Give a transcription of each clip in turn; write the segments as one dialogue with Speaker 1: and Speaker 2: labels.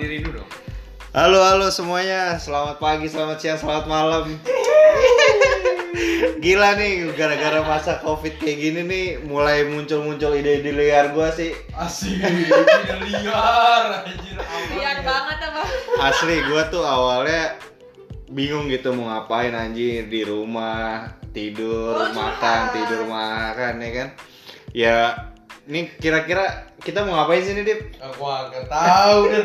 Speaker 1: diri dulu dong.
Speaker 2: Halo halo semuanya, selamat pagi, selamat siang, selamat malam. Gila nih, gara-gara masa covid kayak gini nih, mulai muncul-muncul ide-ide liar gua sih.
Speaker 1: Asik, ide liar, anjir.
Speaker 3: Liar
Speaker 1: ya.
Speaker 3: banget apa?
Speaker 2: Asli, gua tuh awalnya bingung gitu mau ngapain anjir di rumah, tidur,
Speaker 3: Oh,
Speaker 2: makan, tidur, makan ya kan. Ya, nih kira-kira kita mau ngapain sih nih, Dip?
Speaker 1: Aku agak tahu dan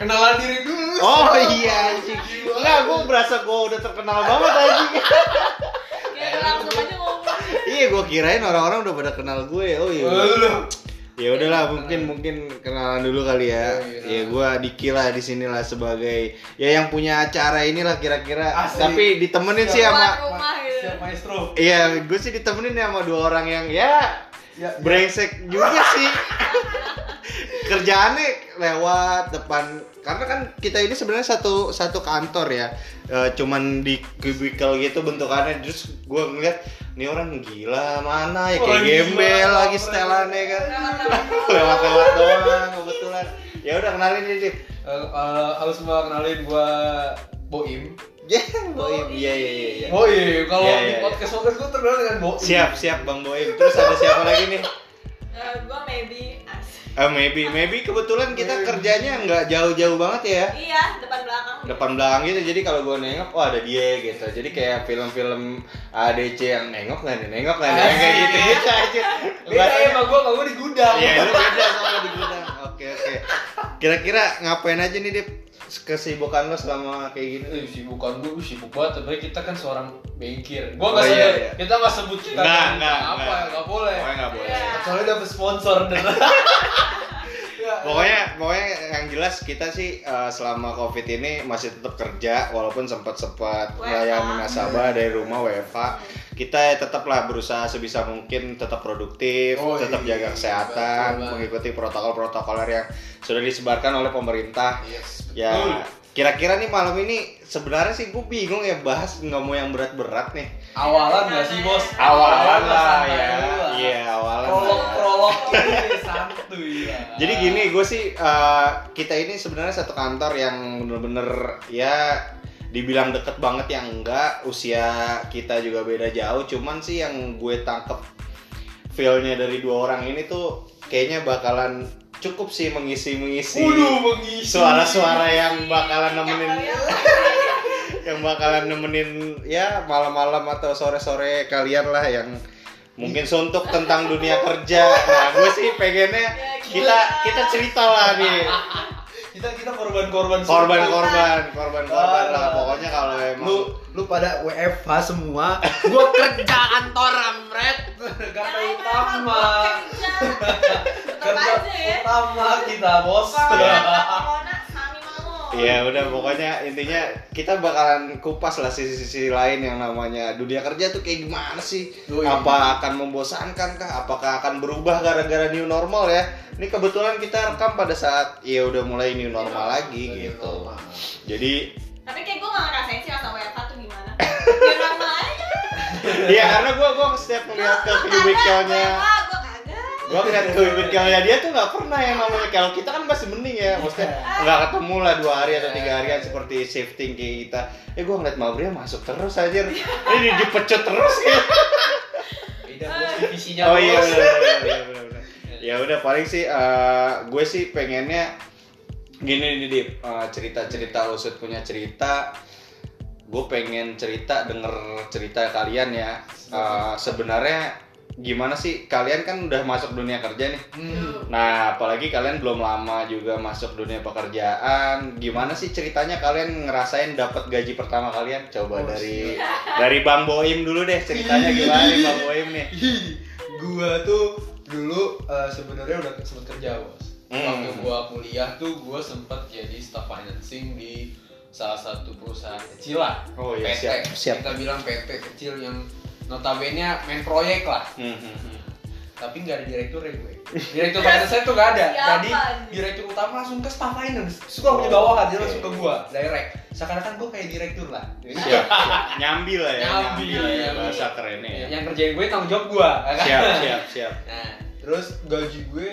Speaker 1: kenalan diri dulu.
Speaker 2: Oh iya anjing. Enggak, gua berasa gua udah terkenal banget anjing.
Speaker 3: Kayak langsung aja ngomong.
Speaker 2: iya, gua kirain orang-orang udah pada kenal gue. Oh iya.
Speaker 1: Oh, lu.
Speaker 2: Ya udahlah, mungkin mungkin kenalan dulu kali ya.
Speaker 1: Oh, iya.
Speaker 2: Ya gua Diki lah di sini lah sebagai ya yang punya acara inilah kira-kira. Tapi ditemenin sih sama
Speaker 3: rumah gitu.
Speaker 1: Siap maestro.
Speaker 2: Iya, gue sih ditemenin sama dua orang yang ya
Speaker 1: Ya,
Speaker 2: brengsek juga sih. Kerjaannya lewat depan karena kan kita ini sebenarnya satu satu kantor ya. E, cuman di cubicle gitu bentukannya terus gue ngeliat ini orang gila mana ya kayak gembel lagi setelannya kan.
Speaker 3: Lewat-lewat.
Speaker 2: Lewat-lewat doang kebetulan. Ya udah kenalin nih, Dip.
Speaker 1: Eh, eh, halo semua kenalin gua Boim.
Speaker 2: Ya, Boim. Iya iya iya. iya.
Speaker 1: Boim, kalau
Speaker 2: Iya,
Speaker 1: di
Speaker 2: iya, iya.
Speaker 1: podcast podcast gua terkenal dengan Boim.
Speaker 2: Siap, siap Bang Boim. Terus ada siapa lagi nih?
Speaker 3: Eh, gua maybe.
Speaker 2: Eh, maybe, maybe kebetulan kita kerjanya nggak jauh-jauh banget ya.
Speaker 3: Iya, depan belakang.
Speaker 2: Depan belakang gitu, jadi kalau gue nengok, oh ada dia gitu. Jadi kayak film-film ADC yang nengok nggak nih, nengok nggak nih, kayak gitu gitu aja.
Speaker 1: Beda ya sama gua, kalau gua di gudang.
Speaker 2: Iya, lu beda sama di gudang. Oke oke. Kira-kira ngapain aja nih Dip? Kesibukan lo selama kayak gini?
Speaker 1: Eh, sibukan gue sibuk banget, sebenarnya kita kan seorang bengkir. Gua
Speaker 2: Oh,
Speaker 1: nggak
Speaker 2: iya,
Speaker 1: sebut,
Speaker 2: iya.
Speaker 1: kita nggak sebut kita
Speaker 2: Nggak,
Speaker 1: kan
Speaker 2: nggak,
Speaker 1: apa,
Speaker 2: nggak.
Speaker 1: nggak boleh.
Speaker 2: Pokoknya nggak boleh.
Speaker 3: Iya.
Speaker 1: Soalnya dapet sponsor dan. Ya,
Speaker 2: Pokoknya, pokoknya yang jelas kita sih eh, selama covid ini masih tetap kerja walaupun sempat sempat melayani nasabah dari rumah WFH. Kita tetaplah berusaha sebisa mungkin tetap produktif,
Speaker 1: Oh,
Speaker 2: tetap
Speaker 1: iya,
Speaker 2: jaga kesehatan, mengikuti protokol-protokol yang sudah disebarkan oleh pemerintah.
Speaker 1: Yes,
Speaker 2: Ya, kira-kira nih malam ini sebenarnya sih gue bingung ya bahas nggak mau yang berat-berat nih.
Speaker 1: Awalan nggak sih bos?
Speaker 2: Awalan lah
Speaker 1: santai
Speaker 2: ya,
Speaker 1: lah.
Speaker 2: iya awalan lah.
Speaker 1: Prolog prolog ini santuy ya.
Speaker 2: Jadi gini, gue sih eh, kita ini sebenarnya satu kantor yang bener-bener ya dibilang deket banget yang enggak, usia kita juga beda jauh. Cuman sih yang gue tangkep feelnya dari dua orang ini tuh kayaknya bakalan cukup sih mengisi mengisi
Speaker 1: Waduh, mengisi.
Speaker 2: suara-suara yang bakalan nemenin
Speaker 3: Yang
Speaker 2: yang bakalan nemenin ya malam-malam atau sore-sore kalian lah yang mungkin suntuk tentang dunia kerja. Nah, gue sih pengennya kita kita cerita lah nih
Speaker 1: Kita kita korban-korban
Speaker 2: korban-korban, korban-korban lah.
Speaker 1: Ah.
Speaker 2: Pokoknya kalau emang
Speaker 4: lu lu pada WFH semua gua kerja kantor amret
Speaker 1: Karena
Speaker 3: Yang
Speaker 1: utama.
Speaker 3: Aja ya.
Speaker 1: utama kita bos.
Speaker 3: Corona, sami mau.
Speaker 2: Ya udah pokoknya intinya kita bakalan kupas lah sisi-sisi lain yang namanya dunia kerja tuh kayak gimana sih?
Speaker 1: Yoi.
Speaker 2: Apa akan membosankan kah? Apakah akan berubah gara-gara new normal ya? Ini kebetulan kita rekam pada saat ya udah mulai new normal lagi gitu. Jadi
Speaker 3: Tapi kayak gue gak ngerasain sih masa WFH tuh gimana. Ya normal aja.
Speaker 2: ya karena gua gua setiap ngeliat ke cubicle-nya
Speaker 3: Gue kagak.
Speaker 2: gua ngeliat ke cubicle-nya dia tuh nggak pernah yang namanya. Kalau kita kan masih mending ya maksudnya nggak ketemu lah dua hari atau tiga hari kan seperti shifting kayak kita. Eh gua ngeliat Mabria masuk terus aja ini dipecut terus ya.
Speaker 1: Beda bos divisinya
Speaker 2: oh iya bener, bener, bener, ya udah paling sih eh, gue sih pengennya gini nih Dip. Eh, cerita-cerita usut punya cerita. Gue pengen cerita denger cerita kalian ya. Eh, sebenarnya gimana sih kalian kan udah masuk dunia kerja nih
Speaker 1: Hmm.
Speaker 2: Nah, apalagi kalian belum lama juga masuk dunia pekerjaan. Gimana sih ceritanya kalian ngerasain dapat gaji pertama kalian? Coba
Speaker 1: Oh,
Speaker 2: dari dari Bang Boim dulu deh ceritanya gimana nih Bang Boim nih?
Speaker 1: Ih, gua tuh dulu eh, sebenarnya udah sempet kerja bos.
Speaker 2: Hmm.
Speaker 1: Waktu gua kuliah tuh gua sempet jadi staff financing di salah satu perusahaan kecil lah.
Speaker 2: Oh iya,
Speaker 1: PT.
Speaker 2: siap, siap.
Speaker 1: Kita bilang PT kecil yang notabene main proyek lah.
Speaker 2: Hmm, hmm, hmm.
Speaker 1: Tapi nggak ada direktur ya gue. Direktur finance tuh nggak ada.
Speaker 3: Siapa
Speaker 1: Jadi direktur utama langsung ke staff finance. Suka punya bawahan dia langsung ke gua direct. Seakan-akan gua kayak direktur lah.
Speaker 2: Siap, siap. Nyambi lah ya.
Speaker 1: Nyambi,
Speaker 2: lah ya
Speaker 1: nyambi.
Speaker 2: bahasa kerennya ya.
Speaker 1: yang kerjain gue tanggung jawab gua. ya kan?
Speaker 2: Siap, siap, siap.
Speaker 1: Nah, terus gaji gue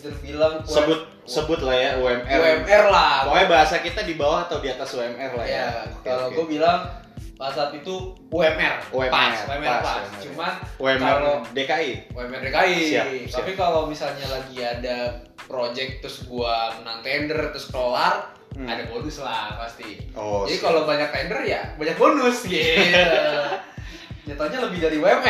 Speaker 1: terbilang
Speaker 2: Sebut sebut lah ya UMR.
Speaker 1: UMR lah.
Speaker 2: Pokoknya bahasa kita di bawah atau di atas UMR lah ya.
Speaker 1: Ya, kalau
Speaker 2: oke.
Speaker 1: gue bilang pada saat itu UMR,
Speaker 2: UMR,
Speaker 1: pas, UMR
Speaker 2: pas,
Speaker 1: pas.
Speaker 2: UMR.
Speaker 1: Cuman
Speaker 2: UMR
Speaker 1: kalau
Speaker 2: DKI.
Speaker 1: UMR DKI.
Speaker 2: Siap,
Speaker 1: Tapi kalau misalnya lagi ada project terus gua menang tender terus kelar,
Speaker 2: Hmm.
Speaker 1: ada bonus lah pasti.
Speaker 2: Oh.
Speaker 1: Jadi
Speaker 2: siap.
Speaker 1: kalau banyak tender ya banyak bonus gitu. Nyatanya lebih dari gua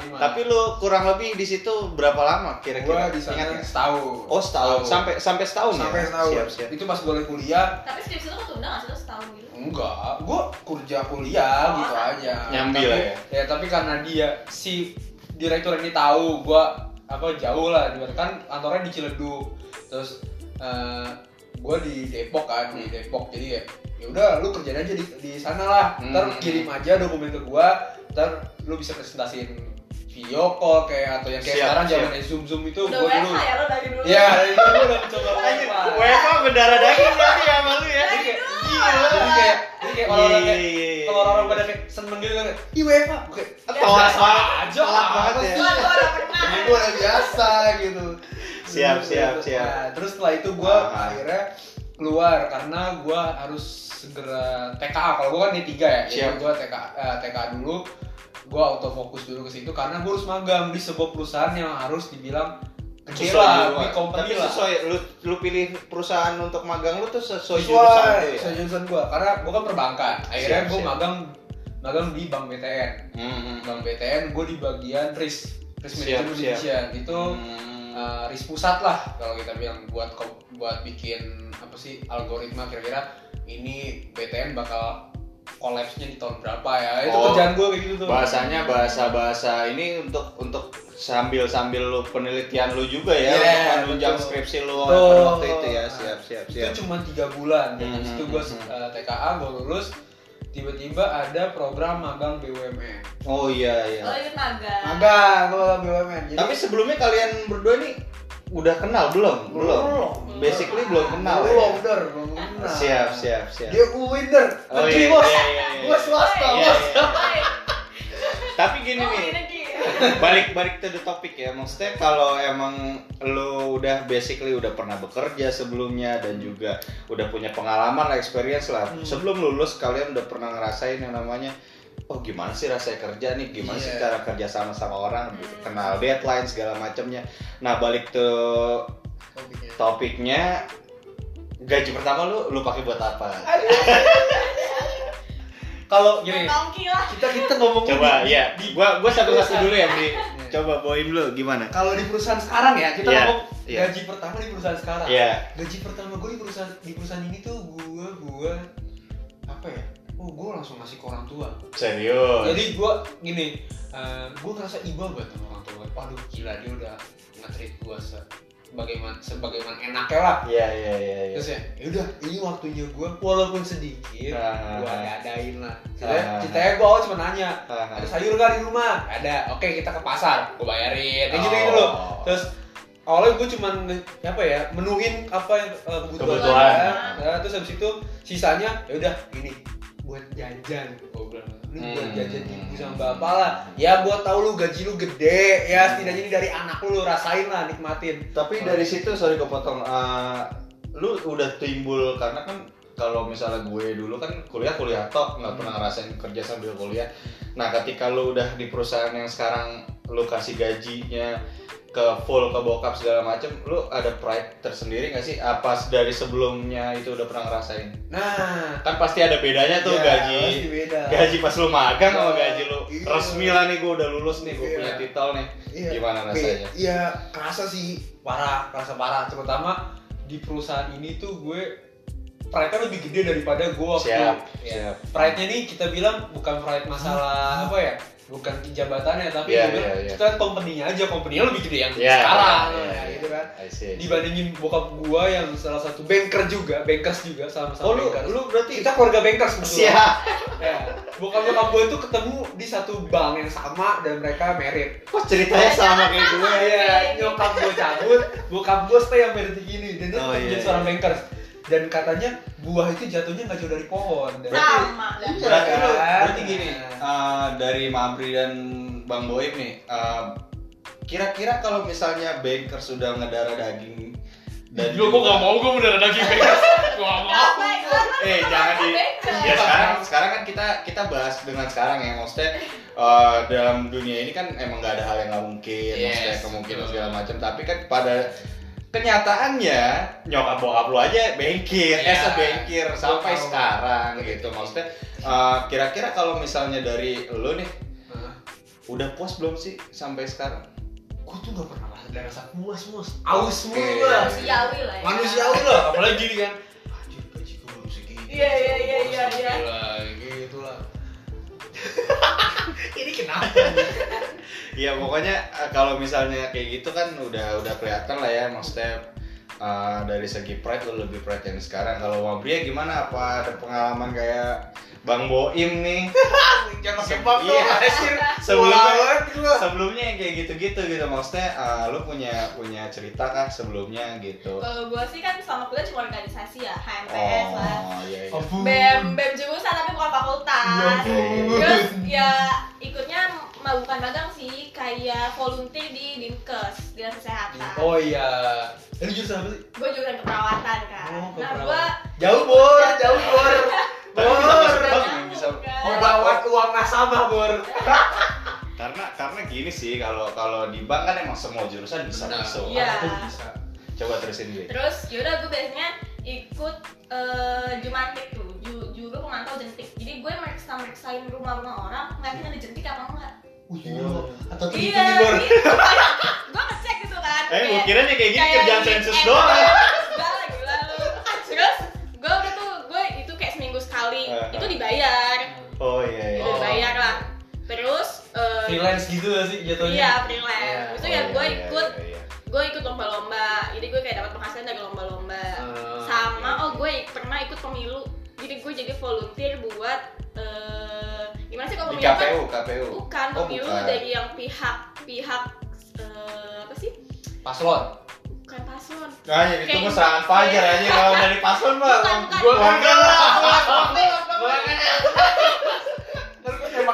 Speaker 1: terima.
Speaker 2: Tapi lu kurang lebih di situ berapa lama
Speaker 1: gua
Speaker 2: kira-kira?
Speaker 1: di sana
Speaker 2: Ingat
Speaker 1: setahun.
Speaker 2: Oh setahun sampai sampai setahun
Speaker 1: sampai
Speaker 2: ya?
Speaker 1: setahun.
Speaker 2: Siap siap.
Speaker 1: Itu pas gue lagi kuliah,
Speaker 3: Tapi skripsi lu ketunda nggak sih lu setahun gitu?
Speaker 1: Enggak, gue kerja kuliah
Speaker 3: Oh.
Speaker 1: gitu aja.
Speaker 2: Nyambi
Speaker 1: Tapi-
Speaker 2: lah ya.
Speaker 1: Ya tapi karena dia si direktur ini tahu gue apa jauh lah, kan kantornya di Ciledug, terus gue di Depok kan di Depok jadi ya ya udah lu kerjain aja di di sana lah, ntar
Speaker 2: Hmm.
Speaker 1: kirim aja dokumen ke gue, ntar lu bisa presentasiin video call kayak atau yang kayak
Speaker 2: Siap,
Speaker 1: sekarang zaman zoom zoom itu
Speaker 3: Udah
Speaker 1: gue dulu.
Speaker 3: Ya lo dari dulu?
Speaker 1: Ya, dari dulu udah mencoba
Speaker 2: Anjir,
Speaker 1: WFH.
Speaker 2: Berdarah daging berarti ya sama lu ya?
Speaker 1: Kayak. Iya, jadi kayak jadi kayak kalau orang kayak
Speaker 2: Iya, iya, iya.
Speaker 1: kalau orang pada kayak seneng gitu kan ih WFH gue kayak
Speaker 3: Ya,
Speaker 2: Tolak
Speaker 1: aja apa
Speaker 2: banget ya.
Speaker 3: Gua gua
Speaker 1: gue udah biasa gitu
Speaker 2: Siap,
Speaker 1: Terus,
Speaker 2: siap, siap.
Speaker 1: nah, terus setelah itu gue
Speaker 2: Ah.
Speaker 1: akhirnya keluar karena gue harus segera TKA kalau gue kan D3 ya
Speaker 2: Siap.
Speaker 1: jadi gue TK eh, TKA dulu gue auto fokus dulu ke situ karena gue harus magang di sebuah perusahaan yang harus dibilang gede lah di company
Speaker 2: Tapi
Speaker 1: lah
Speaker 2: sesuai lu lu pilih perusahaan untuk magang lu tuh sesuai,
Speaker 1: sesuai
Speaker 2: jurusan ya.
Speaker 1: sesuai jurusan gue karena gue kan perbankan akhirnya
Speaker 2: Siap,
Speaker 1: gue
Speaker 2: siap.
Speaker 1: magang magang di bank BTN
Speaker 2: Hmm, hmm,
Speaker 1: bank BTN gue di bagian risk risk management
Speaker 2: siap.
Speaker 1: itu
Speaker 2: Hmm.
Speaker 1: Uh, risk pusat lah kalau kita bilang buat buat bikin apa sih algoritma kira-kira ini BTN bakal collapse-nya di tahun berapa ya? Itu
Speaker 2: Oh,
Speaker 1: kerjaan gue kayak gitu tuh.
Speaker 2: bahasanya bahasa-bahasa ini untuk untuk sambil sambil lu penelitian lu juga ya
Speaker 1: Iya,
Speaker 2: untuk menunjang skripsi lu pada waktu itu ya. Siap siap
Speaker 1: itu
Speaker 2: siap.
Speaker 1: cuma tiga bulan. Dan
Speaker 2: Hmm,
Speaker 1: habis itu
Speaker 2: hmm,
Speaker 1: gue
Speaker 2: hmm.
Speaker 1: TKA gue lulus tiba-tiba ada program magang BUMN
Speaker 2: oh iya iya.
Speaker 3: Lo ikut magang.
Speaker 1: magang BUMN jadi
Speaker 2: tapi sebelumnya kalian berdua nih udah kenal? Belum? Belum. Basically belum kenal
Speaker 1: belum
Speaker 2: ya?
Speaker 1: Bener belum kenal.
Speaker 2: Siap siap siap.
Speaker 1: Dia winner.
Speaker 2: Oh, iya,
Speaker 1: bos.
Speaker 2: iya, iya, iya.
Speaker 1: gue swasta
Speaker 2: Iya, tapi gini
Speaker 3: Oh,
Speaker 2: nih
Speaker 3: ini.
Speaker 2: Balik balik to the topic ya maksudnya kalau emang lu udah basically udah pernah bekerja sebelumnya dan juga udah punya pengalaman lah experience lah
Speaker 1: Hmm.
Speaker 2: sebelum lulus kalian udah pernah ngerasain yang namanya oh gimana sih rasanya kerja nih gimana sih
Speaker 1: Iya.
Speaker 2: cara kerja sama sama orang gitu.
Speaker 3: Hmm.
Speaker 2: kenal deadline segala macamnya nah balik ke
Speaker 1: Topiknya.
Speaker 2: topiknya gaji pertama lu lu pakai buat apa
Speaker 1: kalau gini kita kita ngomong
Speaker 2: coba
Speaker 1: di-
Speaker 2: ya
Speaker 1: di-
Speaker 2: gua gua satu satu
Speaker 1: perusahaan.
Speaker 2: dulu ya Bri.
Speaker 1: Iya.
Speaker 2: coba bawain dulu gimana?
Speaker 1: Kalau di perusahaan sekarang ya kita
Speaker 2: Iya,
Speaker 1: ngomong
Speaker 2: iya.
Speaker 1: gaji pertama di perusahaan sekarang.
Speaker 2: Ya
Speaker 1: gaji pertama gue di perusahaan di perusahaan ini tuh gue gue apa ya? Oh gue langsung ngasih ke orang tua.
Speaker 2: Serius?
Speaker 1: Jadi gue gini gue ngerasa iba buat sama orang tua. Waduh gila dia udah nge-treat gue sebagaimana sebagaimana enaknya lah
Speaker 2: Iya iya iya. iya.
Speaker 1: terus ya yaudah ini waktunya gue walaupun sedikit
Speaker 2: Ah.
Speaker 1: gue adain lah
Speaker 2: Ah.
Speaker 1: ceritanya, ceritanya gue awal cuma nanya
Speaker 2: Ah.
Speaker 1: ada sayur gak di rumah ada oke kita ke pasar gue bayarin kayak gitu gitu
Speaker 2: Oh.
Speaker 1: loh terus awalnya gue cuma apa ya menuhin apa yang eh, kebutuhan,
Speaker 2: Kebutuhan.
Speaker 1: Nah, terus habis itu sisanya ya udah ini buat jajan gue bilang buat
Speaker 2: Hmm.
Speaker 1: jajan ibu sama bapak lah ya buat tahu lu gaji lu gede ya setidaknya ini dari anak lu lu rasain lah nikmatin
Speaker 2: Tapi dari situ sorry kepotong. eh, lu udah timbul karena kan kalau misalnya gue dulu kan kuliah kuliah tok nggak pernah ngerasain kerja sambil kuliah. Nah ketika lu udah di perusahaan yang sekarang lu kasih gajinya ke full ke bokap segala macem, lu ada pride tersendiri nggak sih? Apa dari sebelumnya itu udah pernah ngerasain?
Speaker 1: nah
Speaker 2: Kan pasti ada bedanya tuh
Speaker 1: ya,
Speaker 2: gaji
Speaker 1: beda
Speaker 2: gaji pas lu magang sama
Speaker 1: Iya.
Speaker 2: gaji lu
Speaker 1: Iya.
Speaker 2: resmi lah nih gue udah lulus nih gue
Speaker 1: Iya.
Speaker 2: punya titel nih
Speaker 1: Iya.
Speaker 2: gimana rasanya
Speaker 1: Iya, kerasa sih parah, kerasa parah. Terutama di perusahaan ini tuh gue pride-nya lebih gede daripada gue waktu.
Speaker 2: siap
Speaker 1: Ya.
Speaker 2: siap
Speaker 1: Pride-nya nih kita bilang bukan pride masalah apa ya? Bukan jabatannya tapi
Speaker 2: Iya,
Speaker 1: gue bilang,
Speaker 2: iya, iya.
Speaker 1: kita company-nya aja, company-nya lebih gede yang
Speaker 2: Iya,
Speaker 1: sekarang
Speaker 2: iya,
Speaker 1: ya,
Speaker 2: iya.
Speaker 1: gitu kan.
Speaker 2: I see.
Speaker 1: Dibandingin bokap gua yang salah satu banker juga, bankers juga sama-sama
Speaker 2: oh lu
Speaker 1: bankers.
Speaker 2: lu berarti
Speaker 1: kita keluarga bankers kebetulan.
Speaker 2: siap
Speaker 1: Ya. Bokap bokap gue itu ketemu di satu bank yang sama dan mereka merit.
Speaker 2: kok ceritanya sama kayak gue ya
Speaker 1: Iya, nyokap gue cabut, bokap gue stay yang merit gini dan dia
Speaker 2: Oh, iya,
Speaker 1: jadi
Speaker 2: iya.
Speaker 1: seorang bankers. Dan katanya buah itu jatuhnya nggak jauh dari pohon. Dan
Speaker 2: Berarti-
Speaker 3: Sama. dah.
Speaker 1: Iya.
Speaker 2: berarti lu
Speaker 1: kan?
Speaker 2: berarti gini eh, dari Mabri dan Bang Boim nih eh, kira-kira kalau misalnya banker sudah ngedarah daging dan
Speaker 1: Gila, gua gak mau gua mendarah daging. Gua gak mau.
Speaker 2: Eh jangan di ya sekarang sekarang kan kita kita bahas dengan sekarang ya maksudnya eh, dalam dunia ini kan emang nggak ada hal yang nggak mungkin maksudnya
Speaker 5: Yes,
Speaker 2: kemungkinan
Speaker 5: betul.
Speaker 2: segala macam tapi kan pada kenyataannya nyokap bokap lu aja
Speaker 5: Iya.
Speaker 2: eh sebankir sampai
Speaker 6: tahu.
Speaker 2: sekarang gitu maksudnya eh, kira-kira kalau misalnya dari lu nih
Speaker 6: Hah?
Speaker 2: udah puas belum sih sampai sekarang?
Speaker 1: Gua tuh gak pernah ada rasa puas, Mus. Aus mulu lah.
Speaker 3: Manusiawi lah ya.
Speaker 1: Manusiawi lah, apalagi gini kan. Anjir, gaji gua belum segitu.
Speaker 3: Iya, iya, iya, iya,
Speaker 1: Ini kenapa?
Speaker 2: Iya pokoknya eh, kalau misalnya kayak gitu kan udah udah kelihatan lah ya maksudnya eh, dari segi pride lu lebih pride yang sekarang. Kalau Wabria gimana? Apa ada pengalaman kayak Bang Boim nih?
Speaker 1: Jangan
Speaker 2: Se-
Speaker 1: pakai
Speaker 2: iya. Sebelumnya sebelumnya yang kayak gitu-gitu gitu maksudnya eh, lu punya punya cerita kah sebelumnya gitu?
Speaker 3: Kalau gue sih kan selama kuliah cuma organisasi ya, HMPS lah.
Speaker 2: Oh iya iya.
Speaker 1: Ampun.
Speaker 3: BEM, BEM
Speaker 1: Ya ampun.
Speaker 3: Terus ya ikutnya mah bukan magang sih, kayak volunteer di Dinkes, Dinas Kesehatan.
Speaker 1: Oh iya. Ini jurusan apa sih?
Speaker 3: Gue jurusan keperawatan kan.
Speaker 1: Oh,
Speaker 3: nah gue
Speaker 1: keperawatan. Jauh bor, jauh bor. Bor.
Speaker 2: nih, bisa.
Speaker 1: Membawa uang nasabah bor.
Speaker 2: Karena karena gini sih kalau kalau di bank kan emang semua jurusan bisa
Speaker 5: Benar.
Speaker 2: masuk.
Speaker 3: Iya.
Speaker 1: Bisa.
Speaker 2: Coba terusin dulu.
Speaker 3: Terus yaudah gue biasanya ikut eh, jumantik tuh, ju, juga pemantau jentik. Jadi gue meriksa meriksain rumah-rumah orang, ngeliatin ada jentik apa enggak.
Speaker 1: Uh, gila. Atau teliti
Speaker 3: Iya,
Speaker 1: bor.
Speaker 3: gue ngecek gitu kan.
Speaker 2: Eh,
Speaker 3: kayak-
Speaker 2: kira nih kayak gini
Speaker 3: kayak
Speaker 2: kerjaan sensus doang.
Speaker 3: Lu. Terus gue udah tuh, gue itu kayak seminggu sekali,
Speaker 2: Eh,
Speaker 3: itu
Speaker 2: eh.
Speaker 3: dibayar,
Speaker 2: Oh iya iya.
Speaker 3: itu dibayar lah. Terus eh,
Speaker 1: Freelance gitu gak sih jatuhnya?
Speaker 3: Iya freelance.
Speaker 1: Iya.
Speaker 3: Itu
Speaker 2: Oh,
Speaker 3: ya
Speaker 2: iya,
Speaker 3: gue pemilu. Jadi gue jadi volunteer buat eh gimana sih kalau pemilu kan?
Speaker 2: KPU, KPU.
Speaker 3: Bukan
Speaker 2: Oh,
Speaker 3: pemilu
Speaker 2: bukan.
Speaker 3: dari yang pihak pihak eh, apa sih?
Speaker 1: Paslon.
Speaker 3: Bukan paslon.
Speaker 2: Nah, ya, itu mah serangan fajar aja kalau dari paslon mah. Enggak lah.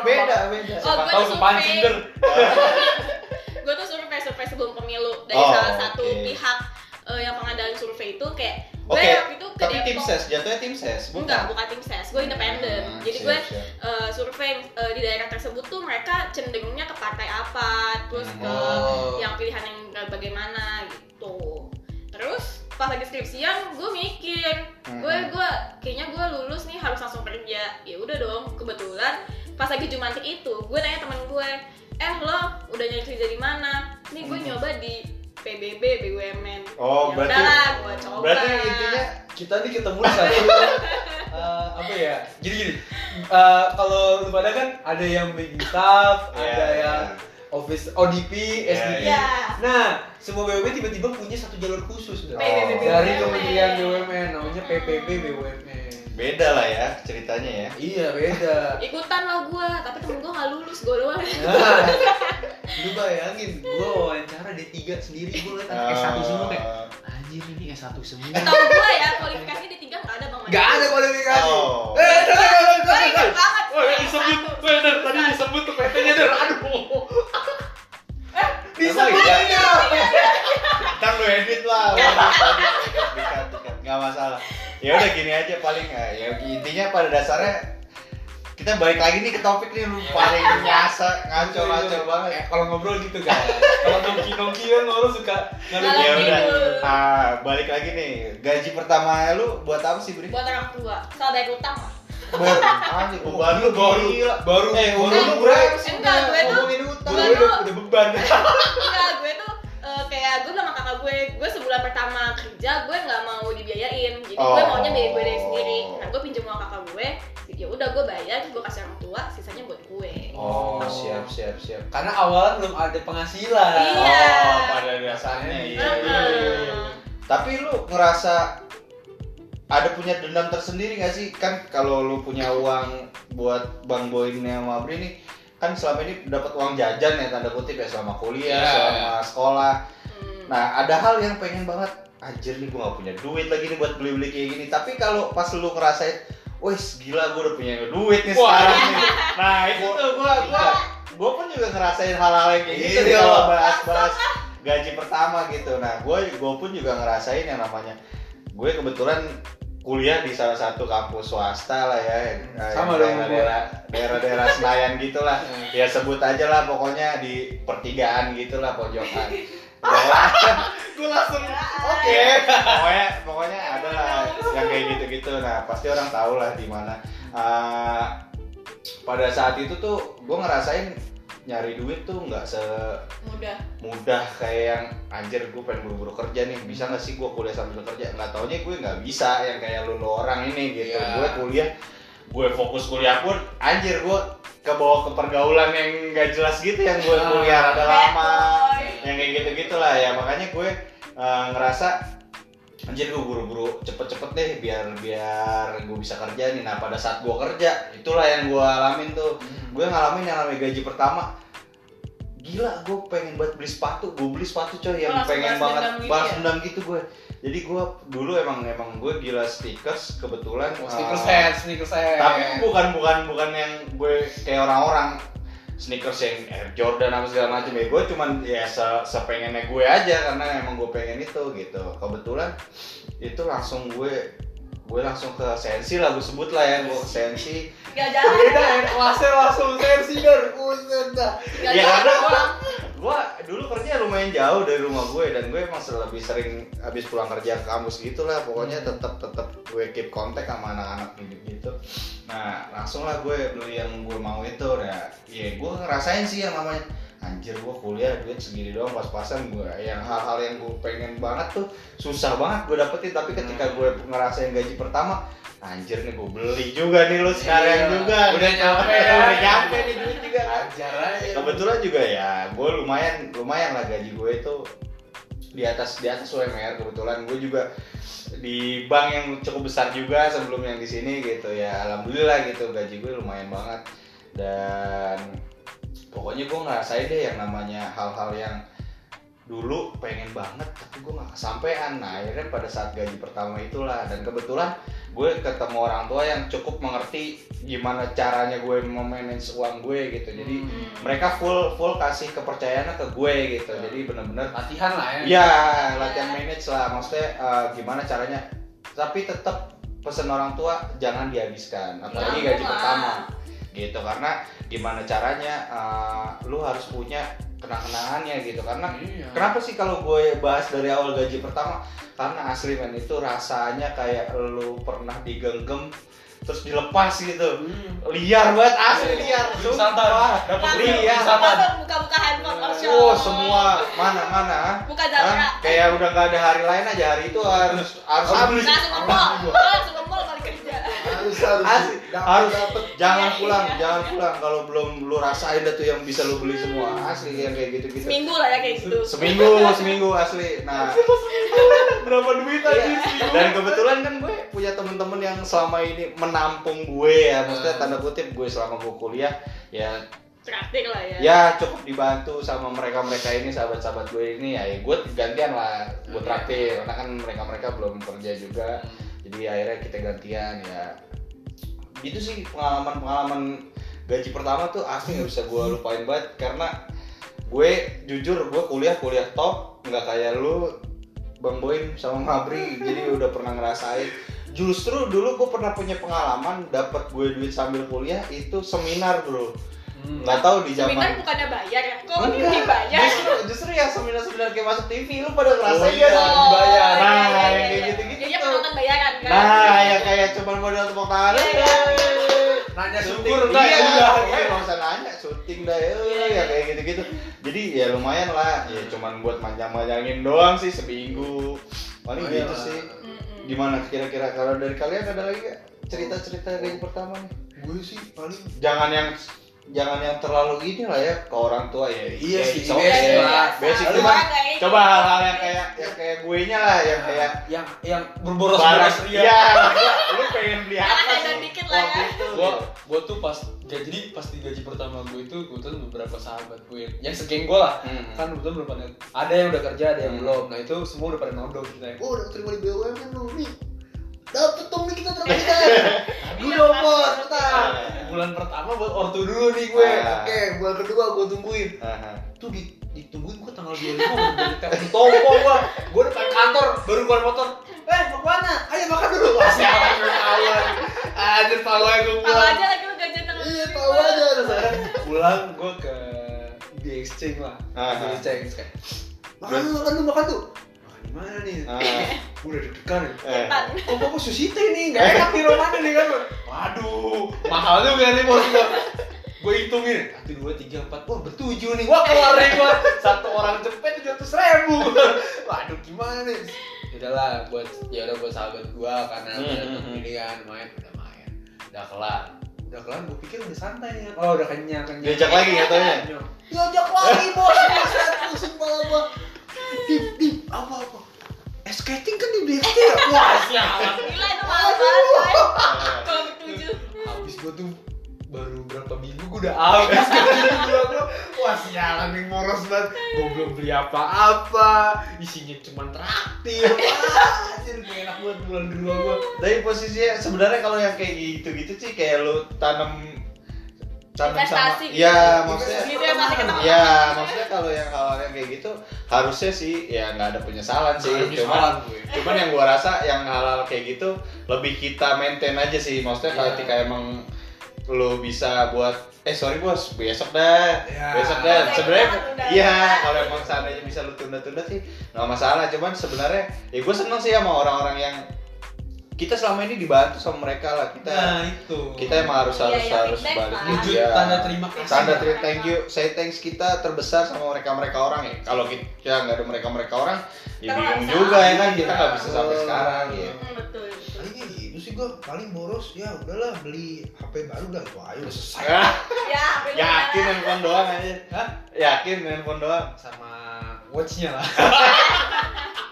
Speaker 1: Beda, beda.
Speaker 3: Oh, gue
Speaker 1: tahu
Speaker 3: tuh survei. Gue tuh survei survei sebelum pemilu dari
Speaker 2: Oh,
Speaker 3: salah satu
Speaker 2: oke.
Speaker 3: pihak eh, yang pengadalan survei itu kayak gue
Speaker 2: Oke,
Speaker 3: waktu itu ke
Speaker 2: tapi tim ses, jatuhnya tim ses, bukan?
Speaker 3: Enggak, bukan tim ses, gue independen.
Speaker 2: Hmm,
Speaker 3: Jadi
Speaker 2: siap,
Speaker 3: gue
Speaker 2: siap.
Speaker 3: eh, survei eh, di daerah tersebut tuh mereka cenderungnya ke partai apa, terus
Speaker 2: Hmm.
Speaker 3: ke
Speaker 1: Oh.
Speaker 3: yang pilihan yang bagaimana gitu. Terus pas lagi skripsian gue mikir,
Speaker 2: Hmm.
Speaker 3: gue gue kayaknya gue lulus nih harus langsung kerja. Ya udah dong, kebetulan pas lagi jumantik itu gue nanya temen gue, eh lo udah nyari kerja di mana? Nih gue
Speaker 2: Hmm.
Speaker 3: nyoba di PBB BUMN.
Speaker 2: Oh,
Speaker 3: ya
Speaker 2: berarti
Speaker 3: udahlah, gue coba.
Speaker 2: Berarti intinya
Speaker 1: kita nih ketemu di satu eh, apa ya jadi gini eh, kalau lu pada kan ada yang bikin staff
Speaker 2: Iya,
Speaker 1: ada
Speaker 2: iya.
Speaker 1: yang office ODP
Speaker 2: Iya,
Speaker 1: SDP
Speaker 3: Iya.
Speaker 1: nah semua BUMN tiba-tiba punya satu jalur khusus.
Speaker 3: PBB
Speaker 1: dari. Kementerian BUMN namanya PPB BUMN
Speaker 2: beda lah ya ceritanya ya.
Speaker 1: iya beda
Speaker 3: Ikutan lah gue, tapi temen gue gak lulus, gue doang.
Speaker 1: nah lu bayangin gua wawancara D3 sendiri gua liat anak S1 semua kayak
Speaker 2: Eh,
Speaker 1: anjir ini S1 semua
Speaker 3: Tahu gue ya, kualifikasi di tiga gak ada bang.
Speaker 1: Gak ada kualifikasi.
Speaker 2: Oh.
Speaker 1: Eh, jangan,
Speaker 3: Gue
Speaker 1: jangan,
Speaker 3: inget
Speaker 1: jangan.
Speaker 3: banget.
Speaker 1: Oh, disebut. Der, tadi disebut tuh PT-nya, Der. Aduh. Disebut
Speaker 2: iya?
Speaker 1: ya.
Speaker 2: Ntar lu edit lah, edit, edit. Nggak masalah. Ya udah gini aja paling eh, ya intinya pada dasarnya kita balik lagi nih ke topik nih lu paling nyasa ngaco-ngaco banget.
Speaker 1: Eh, kalau ngobrol gitu kan. Kalau nongki-nongki kan orang suka Ngalur
Speaker 2: Ya udah. Ah, balik lagi nih. Gaji pertama lu buat apa sih, Bri?
Speaker 3: Buat orang tua, salah bayar utang.
Speaker 2: Baru lu
Speaker 1: baru
Speaker 2: gila.
Speaker 1: baru
Speaker 2: Eh,
Speaker 1: baru
Speaker 2: lu
Speaker 1: gue
Speaker 2: berapa sih?
Speaker 3: Enggak,
Speaker 2: udah
Speaker 3: gue tuh-
Speaker 2: ngomongin utang.
Speaker 1: gue udah beban.
Speaker 3: Enggak, gue tuh eh, kayak gue kakak gue, gue sebulan pertama kerja gue nggak mau dibiayain, jadi gue
Speaker 2: Oh.
Speaker 3: maunya biaya gue dari sendiri. Nah gue pinjam uang kakak gue, ya udah gue bayar, gue kasih orang tua, sisanya buat gue.
Speaker 2: Oh, siap siap siap.
Speaker 1: Karena awalnya belum ada penghasilan.
Speaker 3: Iya.
Speaker 2: Oh, pada dasarnya iya. Iya, iya, iya. Tapi lu ngerasa ada punya dendam tersendiri gak sih? Kan kalau lu punya uang buat Bang Boyin sama Abri nih kan selama ini dapat uang jajan ya tanda kutip ya selama kuliah,
Speaker 5: Iya.
Speaker 2: selama sekolah. Nah, ada hal yang pengen banget anjir nih gua gak punya duit lagi nih buat beli-beli kayak gini. Tapi kalau pas lu ngerasain Wih gila gue udah punya duit nih
Speaker 1: Wah.
Speaker 2: sekarang nih Nah itu tuh gue gua, gue pun juga ngerasain hal-hal yang kayak gitu nih
Speaker 1: Iya.
Speaker 2: kalau bahas-bahas gaji pertama gitu nah gue gue pun juga ngerasain yang namanya gue kebetulan kuliah di salah satu kampus swasta lah ya eh,
Speaker 1: Sama
Speaker 2: yang
Speaker 1: dong, gua.
Speaker 2: daerah daerah-daerah Senayan gitulah ya sebut aja lah pokoknya di pertigaan gitulah pojokan gue langsung oke. Pokoknya pokoknya ada lah yang kayak gitu-gitu. Nah pasti orang tahu lah di mana. Eh, pada saat itu tuh gue ngerasain nyari duit tuh nggak
Speaker 3: mudah.
Speaker 2: semudah kayak yang anjir gue pengen buru-buru kerja nih. Bisa nggak sih gue kuliah sambil kerja? Nggak taunya gue nggak bisa yang kayak lu, lu orang ini gitu.
Speaker 7: Iya.
Speaker 2: gue kuliah gue fokus kuliah pun anjir gue ke bawah ke pergaulan yang nggak jelas gitu yang gue kuliah. Rada lama yang kayak gitu gitulah ya. Makanya gue eh, ngerasa anjir gue buru-buru cepet-cepet deh biar biar gue bisa kerja nih. Nah pada saat gue kerja itulah yang gue alamin tuh. Gue ngalamin yang namanya gaji pertama. Gila gue pengen buat beli sepatu. Gue beli sepatu coy yang pengen
Speaker 3: balas
Speaker 2: banget
Speaker 3: dendam gitu
Speaker 2: balas
Speaker 3: ya?
Speaker 2: dendam gitu gue. Jadi gue dulu emang emang gue gila stickers kebetulan
Speaker 1: Oh,
Speaker 2: eh,
Speaker 1: sneakers head, sneakers head.
Speaker 2: tapi bukan bukan bukan yang gue kayak orang-orang sneakers yang Air Jordan apa segala macam ya. Gue cuman ya se sepengennya gue aja karena emang gue pengen itu gitu. Kebetulan itu langsung gue gue langsung ke sensi lah gue sebut lah ya gue ke sensi.
Speaker 3: Gak jalan.
Speaker 1: Beda ya, kelasnya langsung sensi dar. Buset dah.
Speaker 2: Ya, karena-
Speaker 3: pulang.
Speaker 2: gue dulu kerja lumayan jauh dari rumah gue dan gue emang lebih sering habis pulang kerja ke kampus gitu lah. Pokoknya tetap tetap gue keep kontak sama anak-anak langsung lah gue beli yang gue mau itu nah ya gue ngerasain sih yang namanya anjir gue kuliah duit segini doang pas-pasan gue. Yang hal-hal yang gue pengen banget tuh susah banget gue dapetin. Tapi ketika gue ngerasain gaji pertama anjir nih gue beli juga nih lu sekarang
Speaker 1: Iya.
Speaker 2: juga.
Speaker 1: Udah nyampe. ya.
Speaker 2: udah nyampe nih duit juga kan. Kebetulan juga ya gue lumayan lumayan lah gaji gue itu di atas di atas UMR kebetulan. Gue juga di bank yang cukup besar juga sebelum yang di sini gitu. Ya alhamdulillah gitu gaji gue lumayan banget. Dan pokoknya gue ngerasain deh yang namanya hal-hal yang dulu pengen banget tapi gue nggak kesampaian. Nah akhirnya pada saat gaji pertama itulah. Dan kebetulan gue ketemu orang tua yang cukup mengerti gimana caranya gue memanage uang gue gitu. Jadi
Speaker 3: Hmm.
Speaker 2: mereka full full kasih kepercayaannya ke gue gitu. Jadi bener-bener
Speaker 1: latihan lah ya.
Speaker 2: ya latihan manage lah. Maksudnya eh, gimana caranya? Tapi tetap pesan orang tua jangan dihabiskan. Apalagi
Speaker 3: Ya,
Speaker 2: gaji pertama. Gitu karena gimana caranya eh, lu harus punya kenang-kenangannya gitu karena
Speaker 1: Iya.
Speaker 2: Kenapa sih kalau gue bahas dari awal gaji pertama? Karena asli men itu rasanya kayak lu pernah digenggam terus dilepas gitu.
Speaker 1: Hmm.
Speaker 2: Liar banget asli liar.
Speaker 1: Wisata.
Speaker 2: Sumpah.
Speaker 1: Dapat
Speaker 2: Iya.
Speaker 1: wisata.
Speaker 3: Langsung buka-buka handphone offshore
Speaker 2: Oh semua mana mana.
Speaker 3: Buka? Zara
Speaker 2: Kayak udah gak ada hari lain aja hari itu harus harus habis.
Speaker 3: Langsung Lo langsung mall balik kerja
Speaker 8: harus harus.
Speaker 2: Asli,
Speaker 8: Dapet,
Speaker 2: harus.
Speaker 8: dapet.
Speaker 2: jangan
Speaker 3: Iya,
Speaker 2: pulang,
Speaker 3: iya.
Speaker 2: jangan pulang. Kalau belum lu rasain dah tuh yang bisa lu beli semua. Asli yang kayak gitu-gitu.
Speaker 3: Seminggu lah ya kayak gitu.
Speaker 2: Seminggu seminggu asli. Nah.
Speaker 1: Berapa duit
Speaker 2: Iya. dan kebetulan kan gue punya temen-temen yang selama ini menampung gue ya. Maksudnya tanda kutip gue selama gue kuliah ya.
Speaker 3: Traktir lah ya.
Speaker 2: Ya cukup dibantu sama mereka-mereka ini sahabat-sahabat gue ini. Ya, ya gue gantian lah. Gue traktir. Karena kan mereka-mereka belum kerja juga jadi akhirnya kita gantian ya. Gitu sih pengalaman-pengalaman gaji pertama tuh asli nggak bisa gue lupain banget karena gue jujur gue kuliah kuliah top nggak kayak lu bang Boim sama Mabri jadi udah pernah ngerasain. Justru dulu gue pernah punya pengalaman dapat gue duit sambil kuliah itu seminar bro nggak tahu di
Speaker 3: Seminar
Speaker 2: zaman
Speaker 3: bukannya bayar ya? Kok ini
Speaker 2: Enggak,
Speaker 3: dibayar?
Speaker 2: justru justru yang seminar-seminar kayak masuk TV lu pada ngerasain
Speaker 1: iya.
Speaker 2: gak?
Speaker 1: dibayar.
Speaker 3: iya,
Speaker 2: Nah,
Speaker 3: iya,
Speaker 2: yang
Speaker 3: iya,
Speaker 2: kayak
Speaker 3: iya.
Speaker 2: gitu-gitu
Speaker 3: Jadi
Speaker 2: tuh.
Speaker 3: penonton bayaran kan?
Speaker 2: Nah, yang kayak cuman modal tepuk tangan.
Speaker 3: Iya, iya.
Speaker 1: Nanya
Speaker 2: Syuting,
Speaker 1: syukur dah
Speaker 2: iya,
Speaker 1: ya udah.
Speaker 2: eh, nggak usah nanya, syuting dah ya,
Speaker 3: Iya,
Speaker 2: ya
Speaker 3: iya.
Speaker 2: kayak gitu-gitu. Jadi ya lumayan lah, ya cuman buat manjang-manjangin doang sih seminggu. Paling
Speaker 1: Lumayan
Speaker 2: gitu sih. Gimana kira-kira kalau dari kalian ada lagi gak cerita-cerita gaji pertama nih?
Speaker 8: gue sih paling
Speaker 2: Jangan yang jangan yang terlalu ini lah ya ke orang tua ya.
Speaker 1: Iya
Speaker 2: Ya,
Speaker 1: sih, basic
Speaker 2: okay.
Speaker 1: lah.
Speaker 2: Basic
Speaker 3: gitu.
Speaker 2: coba hal-hal yang kayak yang kayak gue nya lah yang kayak
Speaker 1: yang yang berboros-boros
Speaker 2: barang
Speaker 1: ria.
Speaker 2: Iya, lu pengen beli apa sih?
Speaker 3: hedon dikit lah
Speaker 2: waktu
Speaker 3: ya.
Speaker 2: itu?
Speaker 9: gua gua tuh pas jadi pas di gaji pertama gue itu kebetulan beberapa sahabat gue yang- segeng gue lah
Speaker 2: Hmm.
Speaker 9: kan kebetulan belum pada ada yang udah kerja ada yang
Speaker 2: Hmm.
Speaker 9: belum nah itu semua udah pada nodong kita
Speaker 8: gue udah terima di BUMN lu nih
Speaker 1: dapet dong nih kita terpisah gue dong bos pertama bulan pertama buat ortu dulu nih gue.
Speaker 2: Ah.
Speaker 1: oke bulan kedua gue tungguin.
Speaker 2: Aha.
Speaker 1: tuh di ditungguin gue tanggal 25 udah dari telepon topo gue gue depan kantor baru keluar motor. Eh mau ke mana? Ayo makan dulu. Wah sialan gue anjir tahu aja gue
Speaker 3: Tahu
Speaker 1: pulang
Speaker 3: aja lagi lu gajian tanggal
Speaker 1: iya tahu aja pulang gue ke di exchange lah.
Speaker 2: Ah,
Speaker 1: di exchange kayak makan dulu makan dulu makan tuh makan di mana nih?
Speaker 2: Ah.
Speaker 1: gue udah deg-degan nih.
Speaker 2: Eh.
Speaker 1: Kok bapak susite nih nggak enak di rumahnya nih kan. Waduh. Mahal juga nih bos gue gue hitungin satu dua tiga empat. Wah bertujuh nih. Wah keluar nih gua. Satu orang cepet tujuh ratus ribu. Waduh gimana nih?
Speaker 10: Udahlah buat ya udah buat sahabat gua karena
Speaker 2: Hmm,
Speaker 10: udah
Speaker 2: hmm,
Speaker 10: hmm, main udah main. Udah kelar.
Speaker 1: Udah kelar gue pikir udah santai nih kan oh udah kenyang kenyang.
Speaker 2: Diajak lagi nggak taunya?
Speaker 1: diajak lagi bos. Pusing kepala gua. Dip dip apa apa? Es skating kan di BFT ya? Wah sialan
Speaker 3: Gila itu mahal banget. Kalau
Speaker 1: habis gua tuh baru berapa minggu gua udah habis kan wah sialan nih moros banget. Gua belum beli apa-apa. Isinya cuma traktir. Wah anjir enak banget bulan kedua gua.
Speaker 2: Tapi posisinya sebenarnya kalau yang kayak gitu-gitu sih kayak lu tanam
Speaker 3: Investasi.
Speaker 2: Sama
Speaker 3: gitu.
Speaker 2: ya maksudnya
Speaker 3: Gitu ya
Speaker 2: ya maksudnya kalau yang hal yang kayak gitu harusnya sih ya nggak ada penyesalan sih.
Speaker 1: Ada
Speaker 2: cuman
Speaker 1: gue.
Speaker 2: cuman yang gua rasa yang hal-hal kayak gitu lebih kita maintain aja sih. Maksudnya kalau
Speaker 1: Iya.
Speaker 2: ketika emang lu bisa buat eh sorry bos besok dah.
Speaker 1: Ya.
Speaker 2: besok dah. Sebenarnya iya kalau emang seandainya bisa lu tunda-tunda sih nggak masalah. Cuman sebenarnya ya gue seneng sih sama orang-orang yang kita selama ini dibantu sama mereka lah. Kita
Speaker 1: nah itu.
Speaker 2: kita emang harus
Speaker 3: Iya,
Speaker 2: harus
Speaker 3: iya,
Speaker 2: harus balik.
Speaker 1: wujud
Speaker 2: Iya.
Speaker 1: tanda terima kasih.
Speaker 2: Tanda terima thank you. Say thanks kita terbesar sama mereka mereka orang ya. Kalau kita nggak ada mereka mereka orang ya bingung juga ya kan. Kita nggak bisa
Speaker 1: Iya.
Speaker 2: sampai sekarang ya.
Speaker 3: Hmm, betul
Speaker 1: kayak gitu sih gua. Paling boros ya udahlah beli HP baru dah itu aja udah selesai.
Speaker 3: Ya, lu
Speaker 2: yakin handphone doang aja
Speaker 1: Hah?
Speaker 2: yakin handphone doang.
Speaker 1: Sama watchnya lah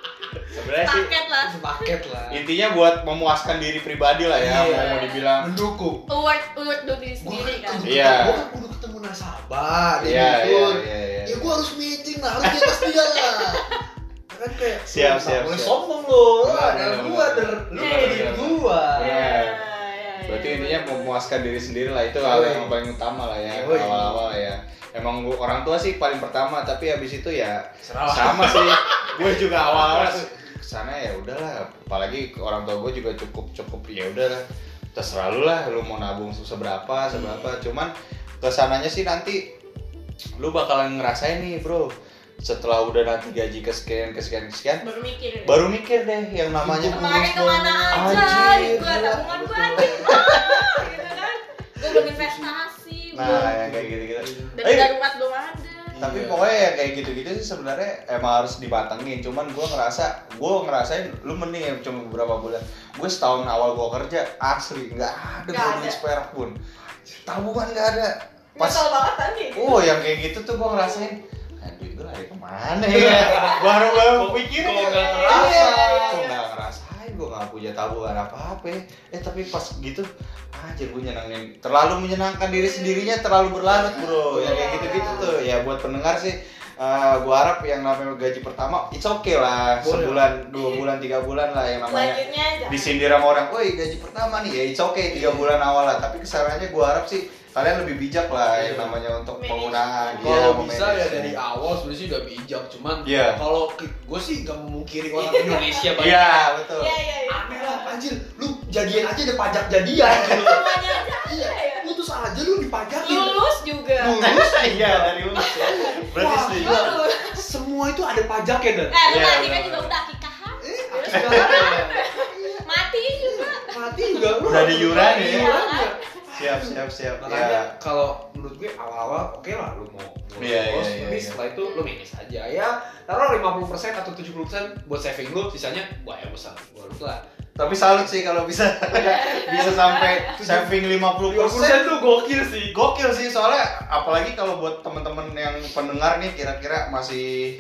Speaker 2: sebenarnya sih
Speaker 3: Paket lah.
Speaker 1: sepaket lah
Speaker 2: intinya buat memuaskan diri pribadi lah ya
Speaker 1: Iya.
Speaker 2: mau mau dibilang
Speaker 1: mendukung
Speaker 3: Award award do diri sendiri kan.
Speaker 1: kudu-
Speaker 2: Iya.
Speaker 1: gua kan kudu ketemu nasabah
Speaker 2: Iya,
Speaker 1: gitu.
Speaker 2: iya, iya, iya.
Speaker 1: ya gua harus meeting lah harus di atas dia lah Ya kan kayak
Speaker 2: Siap, siap,
Speaker 1: boleh
Speaker 2: siap.
Speaker 1: sombong lo ada
Speaker 2: benar.
Speaker 1: ada lu
Speaker 3: Iya,
Speaker 1: ada
Speaker 3: iya,
Speaker 1: di
Speaker 2: iya.
Speaker 1: gua
Speaker 2: Iya.
Speaker 3: Ya, ya,
Speaker 2: Berarti
Speaker 3: ya,
Speaker 2: intinya
Speaker 3: ya.
Speaker 2: memuaskan diri sendiri lah itu hal yang paling utama lah ya awal-awal ya. Emang gua, orang tua sih paling pertama tapi habis itu ya
Speaker 1: Serah.
Speaker 2: sama sih. gue juga awal-awal ke sana ya udahlah. Apalagi orang tua gue juga cukup cukup ya udahlah terserah lu lah lu mau nabung seberapa seberapa cuman ke sananya sih nanti lu bakalan ngerasain nih bro setelah udah nanti gaji kesekian kesekian kesekian
Speaker 3: baru mikir. ya.
Speaker 2: baru mikir deh yang namanya
Speaker 3: Kemarin ke
Speaker 2: mana
Speaker 3: aja?
Speaker 2: Gila,
Speaker 3: tabungan
Speaker 2: betul.
Speaker 3: anjing. Gitu kan. Gua belum investasi.
Speaker 2: nah
Speaker 3: belum
Speaker 2: yang kayak gitu-gitu
Speaker 3: dan
Speaker 2: Eh,
Speaker 3: darurat belum ada.
Speaker 2: Tapi
Speaker 1: Iya.
Speaker 2: pokoknya ya kayak gitu-gitu sih sebenarnya emang harus dibatengin. Cuman gue ngerasa gue ngerasain lu mending ya cuma beberapa bulan. Gue setahun awal gue kerja asli nggak ada duit seperak pun. Tabungan nggak ada. Pas
Speaker 3: banget gitu.
Speaker 2: oh yang kayak gitu tuh gue ngerasain duit gue lari ke mana ya? Baru baru pikir
Speaker 1: kok nggak ngerasa?
Speaker 2: iya kok nggak ngerasain gue nggak punya tabungan apa apa eh tapi pas gitu anjir gue nyenangin terlalu menyenangkan diri sendirinya terlalu berlarut bro. Ya kayak gitu gitu tuh. Ya buat pendengar sih eh gue harap yang namanya gaji pertama it's okay lah.
Speaker 1: Boleh.
Speaker 2: sebulan dua bulan tiga bulan lah yang namanya disindir sama orang, woi gaji pertama nih, ya it's okay tiga bulan awal lah. Tapi kesannya gue harap sih kalian lebih bijak lah yang
Speaker 1: Iya.
Speaker 2: namanya untuk
Speaker 3: Manage.
Speaker 2: penggunaan.
Speaker 1: kalau
Speaker 2: Iya,
Speaker 1: bisa ya dari awal sebenarnya sih udah bijak cuman
Speaker 2: Iya.
Speaker 1: kalau gue sih gak memungkiri orang Indonesia banyak
Speaker 2: Iya betul.
Speaker 3: Iya iya iya.
Speaker 1: aneh lah anjir lu jadian aja ada pajak jadian gitu iya
Speaker 3: ada ya.
Speaker 1: putus aja lu dipajakin
Speaker 3: Lulus juga.
Speaker 1: lulus
Speaker 2: Iya dari lulus ya. Berarti
Speaker 1: Wah,
Speaker 2: setuju.
Speaker 1: semua itu ada pajaknya dan
Speaker 3: Eh, lu
Speaker 2: Iya,
Speaker 3: mati kan juga udah akikahan.
Speaker 1: eh
Speaker 3: Mati juga.
Speaker 1: mati juga lu
Speaker 2: Udah di yuran ya. Siap siap siap.
Speaker 1: makanya
Speaker 2: Ya.
Speaker 1: kalau menurut gue awal-awal oke lah lu mau mau
Speaker 2: Iya,
Speaker 1: boros,
Speaker 2: iya, iya,
Speaker 1: tapi
Speaker 2: iya.
Speaker 1: setelah itu lu manage aja ya taruh 50% atau 70% buat saving lu sisanya gua ya besar gua lu lah
Speaker 2: Tapi salut sih kalau bisa bisa sampai saving 50%.
Speaker 1: 50% tuh gokil sih
Speaker 2: Gokil sih soalnya apalagi kalau buat temen-temen yang pendengar nih kira-kira masih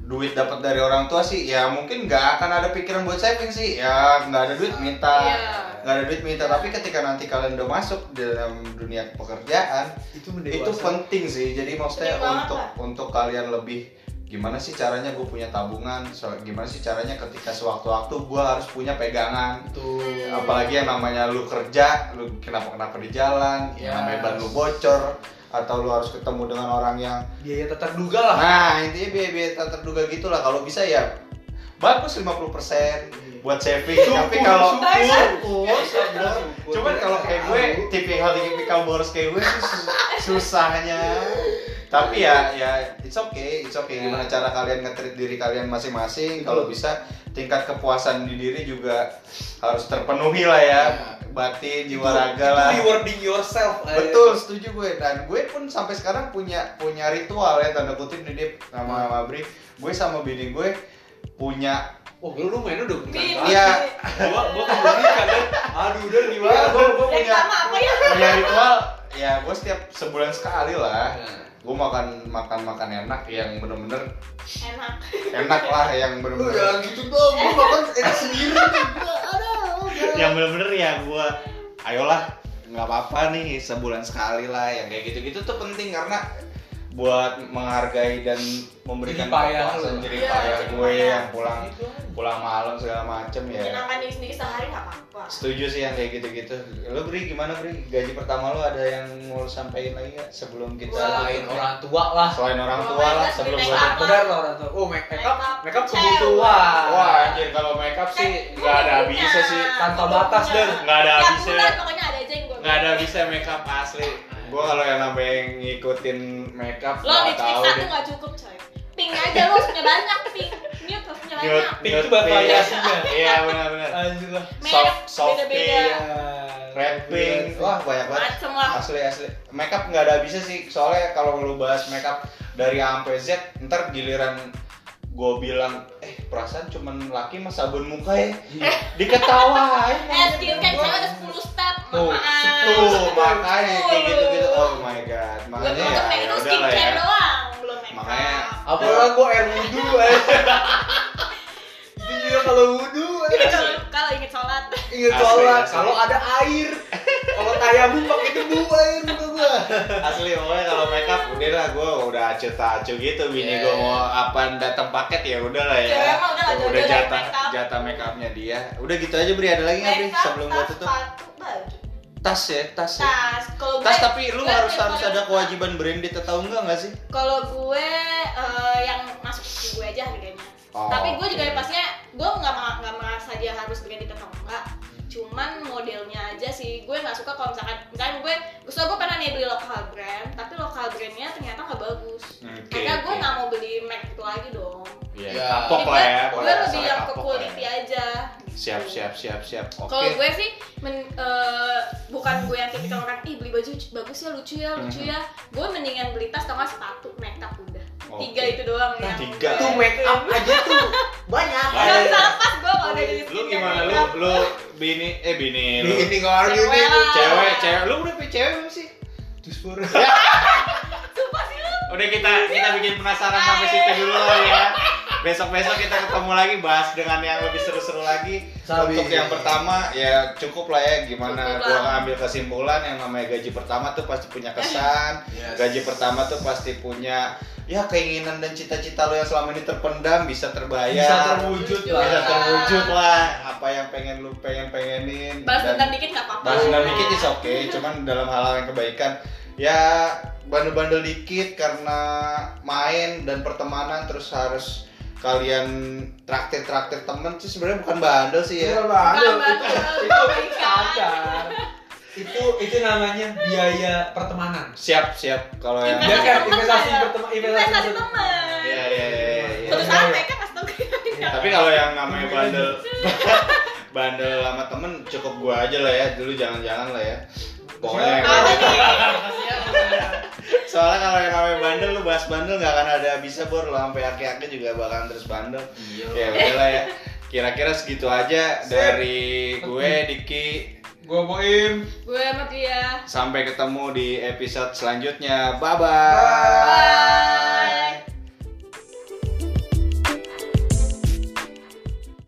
Speaker 2: duit dapat dari orang tua sih ya mungkin nggak akan ada pikiran buat saving sih ya nggak ada duit minta
Speaker 3: Iya.
Speaker 2: Nggak ada duit minta tapi ketika nanti kalian udah masuk dalam dunia pekerjaan
Speaker 1: itu
Speaker 2: itu penting sih. Jadi maksudnya
Speaker 3: banget
Speaker 2: untuk untuk kalian lebih gimana sih caranya gue punya tabungan? So, gimana sih caranya ketika sewaktu-waktu gue harus punya pegangan?
Speaker 1: Tuh.
Speaker 2: apalagi yang namanya lu kerja lu kenapa kenapa di jalan yang
Speaker 1: Yes.
Speaker 2: namanya ban lu bocor atau lu harus ketemu dengan orang yang
Speaker 1: Biaya tak terduga lah.
Speaker 2: nah intinya biaya-biaya tak terduga gitulah. Kalau bisa ya bagus 50% buat saving. Tapi kalau
Speaker 1: syukur.
Speaker 2: cuman kalau kayak gue tipikal tipikal boros kayak gue susahnya. Tapi ya ya it's okay it's okay. Gimana cara kalian nge-treat diri kalian masing-masing. Kalau bisa tingkat kepuasan di diri juga harus terpenuhi lah ya. Batin jiwa raga lah.
Speaker 1: rewarding yourself. eh.
Speaker 2: betul setuju gue. Dan gue pun sampai sekarang punya punya ritual ya tanda kutip nih Dip sama Mabri. Gue sama bini gue punya
Speaker 1: Oh, lu lu mainnya udah bukan banget.
Speaker 2: Iya.
Speaker 1: Gua gua kebalikan kan. Aduh, udah gimana?
Speaker 2: ya gue gue
Speaker 3: Yang
Speaker 2: punya
Speaker 3: sama apa ya?
Speaker 2: punya ritual ya gue setiap sebulan sekali lah
Speaker 1: Nah.
Speaker 2: gue makan makan makan enak yang bener-bener
Speaker 3: Enak.
Speaker 2: enak lah yang bener-bener
Speaker 1: ya gitu dong, gua makan enak sendiri. Gua ada.
Speaker 2: yang bener-bener ya gue ayolah nggak apa-apa nih sebulan sekali lah yang kayak gitu-gitu tuh penting karena buat menghargai dan memberikan
Speaker 1: Jerih payah
Speaker 3: Iya,
Speaker 2: payah gue yang pulang pulang malam segala macem ya
Speaker 3: Menyenangkan diri sendiri sehari nggak apa-apa.
Speaker 2: setuju sih yang kayak gitu-gitu lo beri gimana beri gaji pertama lo ada yang mau lo sampein lagi nggak sebelum kita
Speaker 1: Selain orang tua lah.
Speaker 2: selain orang tua
Speaker 3: my
Speaker 2: lah sebelum
Speaker 3: make
Speaker 2: gua
Speaker 3: up.
Speaker 1: Benar orang tua. Oh, make
Speaker 3: Make
Speaker 1: up,
Speaker 3: up
Speaker 1: make up kebutuhan.
Speaker 2: wah anjir kalau makeup sih nggak ada habisnya sih
Speaker 1: Tanpa batas. Dan.
Speaker 2: nggak ada habisnya
Speaker 3: pokoknya ada aja yang gue
Speaker 2: nggak ada habisnya makeup asli gua kalau yang namanya ngikutin makeup
Speaker 3: Lo
Speaker 2: nggak
Speaker 3: lipstick
Speaker 2: tahu
Speaker 3: satu
Speaker 2: deh
Speaker 3: nggak cukup coy. Pink aja lo punya banyak pink. Nude
Speaker 1: itu variasinya.
Speaker 2: iya
Speaker 1: lah.
Speaker 3: Merek
Speaker 2: soft soft pink red pink. wah banyak banget. Asli asli. Makeup nggak ada habisnya sih. Soalnya kalau lu bahas makeup dari A sampai Z ntar giliran gue bilang eh perasaan cuman laki mah sabun muka ya. Diketawain
Speaker 3: Eh, skincare cewek ada 10 step.
Speaker 1: Tuh,
Speaker 2: tuh makanya kayak gitu gitu oh my god makanya ya, ya
Speaker 3: itu
Speaker 2: udah lah ya.
Speaker 3: doang, belum make
Speaker 2: Makanya,
Speaker 3: up.
Speaker 1: Apa? Orang gua air wudhu aja. Kalau wudhu.
Speaker 3: Ini kalau inget sholat.
Speaker 1: Ingat
Speaker 2: Asli,
Speaker 1: sholat, kalau ada air. Kalau tayamum pakai debu air muka gua.
Speaker 2: asli pokoknya kalau makeup udah lah gue udah acu acu gitu bini
Speaker 1: Yeah.
Speaker 2: gue mau apa datang paket ya udah lah ya
Speaker 3: Cewek mah udah
Speaker 2: udah jatah
Speaker 3: makeup.
Speaker 2: jatah makeupnya dia udah gitu aja beri ada lagi nggak beri sebelum gue
Speaker 3: tas,
Speaker 2: tutup tas ya tas ya
Speaker 3: Tas, kalau gue
Speaker 2: tas tapi lu
Speaker 3: gue
Speaker 2: harus
Speaker 3: tipe
Speaker 2: harus
Speaker 3: yang
Speaker 2: ada kewajiban branded atau enggak nggak sih
Speaker 3: Kalau gue eh, yang masuk ke gue aja harganya.
Speaker 2: Oh,
Speaker 3: Tapi gue juga
Speaker 2: oke.
Speaker 3: ya pastinya gue nggak ma- nggak merasa dia harus branded atau enggak. Cuman modelnya aja sih gue nggak suka kalau misalkan misalkan gue gue gue pernah nih beli lokal brand tapi lokal brandnya ternyata nggak bagus.
Speaker 2: Oke,
Speaker 3: Karena gue nggak mau beli merek itu lagi dong.
Speaker 2: Iya,
Speaker 1: Ya.
Speaker 2: kapok
Speaker 3: Jadi
Speaker 2: lah ya
Speaker 3: gue, lebih yang ke quality
Speaker 2: ya.
Speaker 3: aja.
Speaker 2: siap siap siap siap oke
Speaker 3: Kalau gue sih men- eh, bukan gue yang tipikal orang ih beli baju bagus ya lucu ya lucu
Speaker 2: Mhm.
Speaker 3: ya. Gue mendingan beli tas sama sepatu makeup udah. Tiga itu doang
Speaker 2: Nah,
Speaker 3: yang
Speaker 2: tiga.
Speaker 3: gue-
Speaker 1: Itu make up aja tuh banyak.
Speaker 3: Gak bisa lepas gue kalau udah jadi
Speaker 2: lu gimana lu lu bini eh bini lu
Speaker 1: Ini kan
Speaker 3: Cewek
Speaker 1: ini.
Speaker 3: lah.
Speaker 2: cewek cewek lu udah punya cewek belum sih
Speaker 1: Terus pur.
Speaker 3: Sumpah sih lu.
Speaker 2: udah kita kita bikin penasaran sampai situ dulu ya besok besok kita ketemu lagi bahas dengan yang lebih seru-seru lagi
Speaker 1: Sabi.
Speaker 2: untuk yang pertama ya cukup lah ya gimana
Speaker 3: Cukup
Speaker 2: gua
Speaker 3: lah.
Speaker 2: ngambil kesimpulan yang namanya gaji pertama tuh pasti punya kesan
Speaker 1: Yes.
Speaker 2: gaji pertama tuh pasti punya ya keinginan dan cita-cita lo yang selama ini terpendam bisa terbayar
Speaker 1: Bisa terwujud lah.
Speaker 2: bisa terwujud lah apa yang pengen lu pengen pengenin
Speaker 3: Balas
Speaker 2: Dan-
Speaker 3: dendam dikit gak apa-apa.
Speaker 2: Balas dendam dikit is oke, cuman dalam hal yang kebaikan ya bandel-bandel dikit karena main dan pertemanan terus harus kalian traktir-traktir temen sih sebenarnya bukan bandel sih ya.
Speaker 1: Bukan bandel,
Speaker 3: Bukan
Speaker 1: itu
Speaker 3: bandel,
Speaker 1: itu
Speaker 3: kebaikan.
Speaker 1: sadar. Itu itu namanya biaya pertemanan.
Speaker 2: Siap, siap. Kalau yang
Speaker 1: Dia
Speaker 3: Investasi temen
Speaker 1: investasi
Speaker 3: ya. temen.
Speaker 2: Iya, iya, iya, iya.
Speaker 3: Suatu saat mereka kasih tau.
Speaker 2: Tapi kalau yang namanya bandel bandel sama temen cukup gua aja lah ya. Dulu jangan-jangan lah ya. Pokoknya? Soalnya kalau yang namanya bandel lu bahas bandel nggak akan ada bisa bor lu sampai akhir-akhir juga bakalan terus bandel. Ya udahlah ya. Kira-kira segitu aja dari gue Diki.
Speaker 1: Gue Boim.
Speaker 3: Gue dia.
Speaker 2: Sampai ketemu di episode selanjutnya. Bye bye.
Speaker 3: Bye.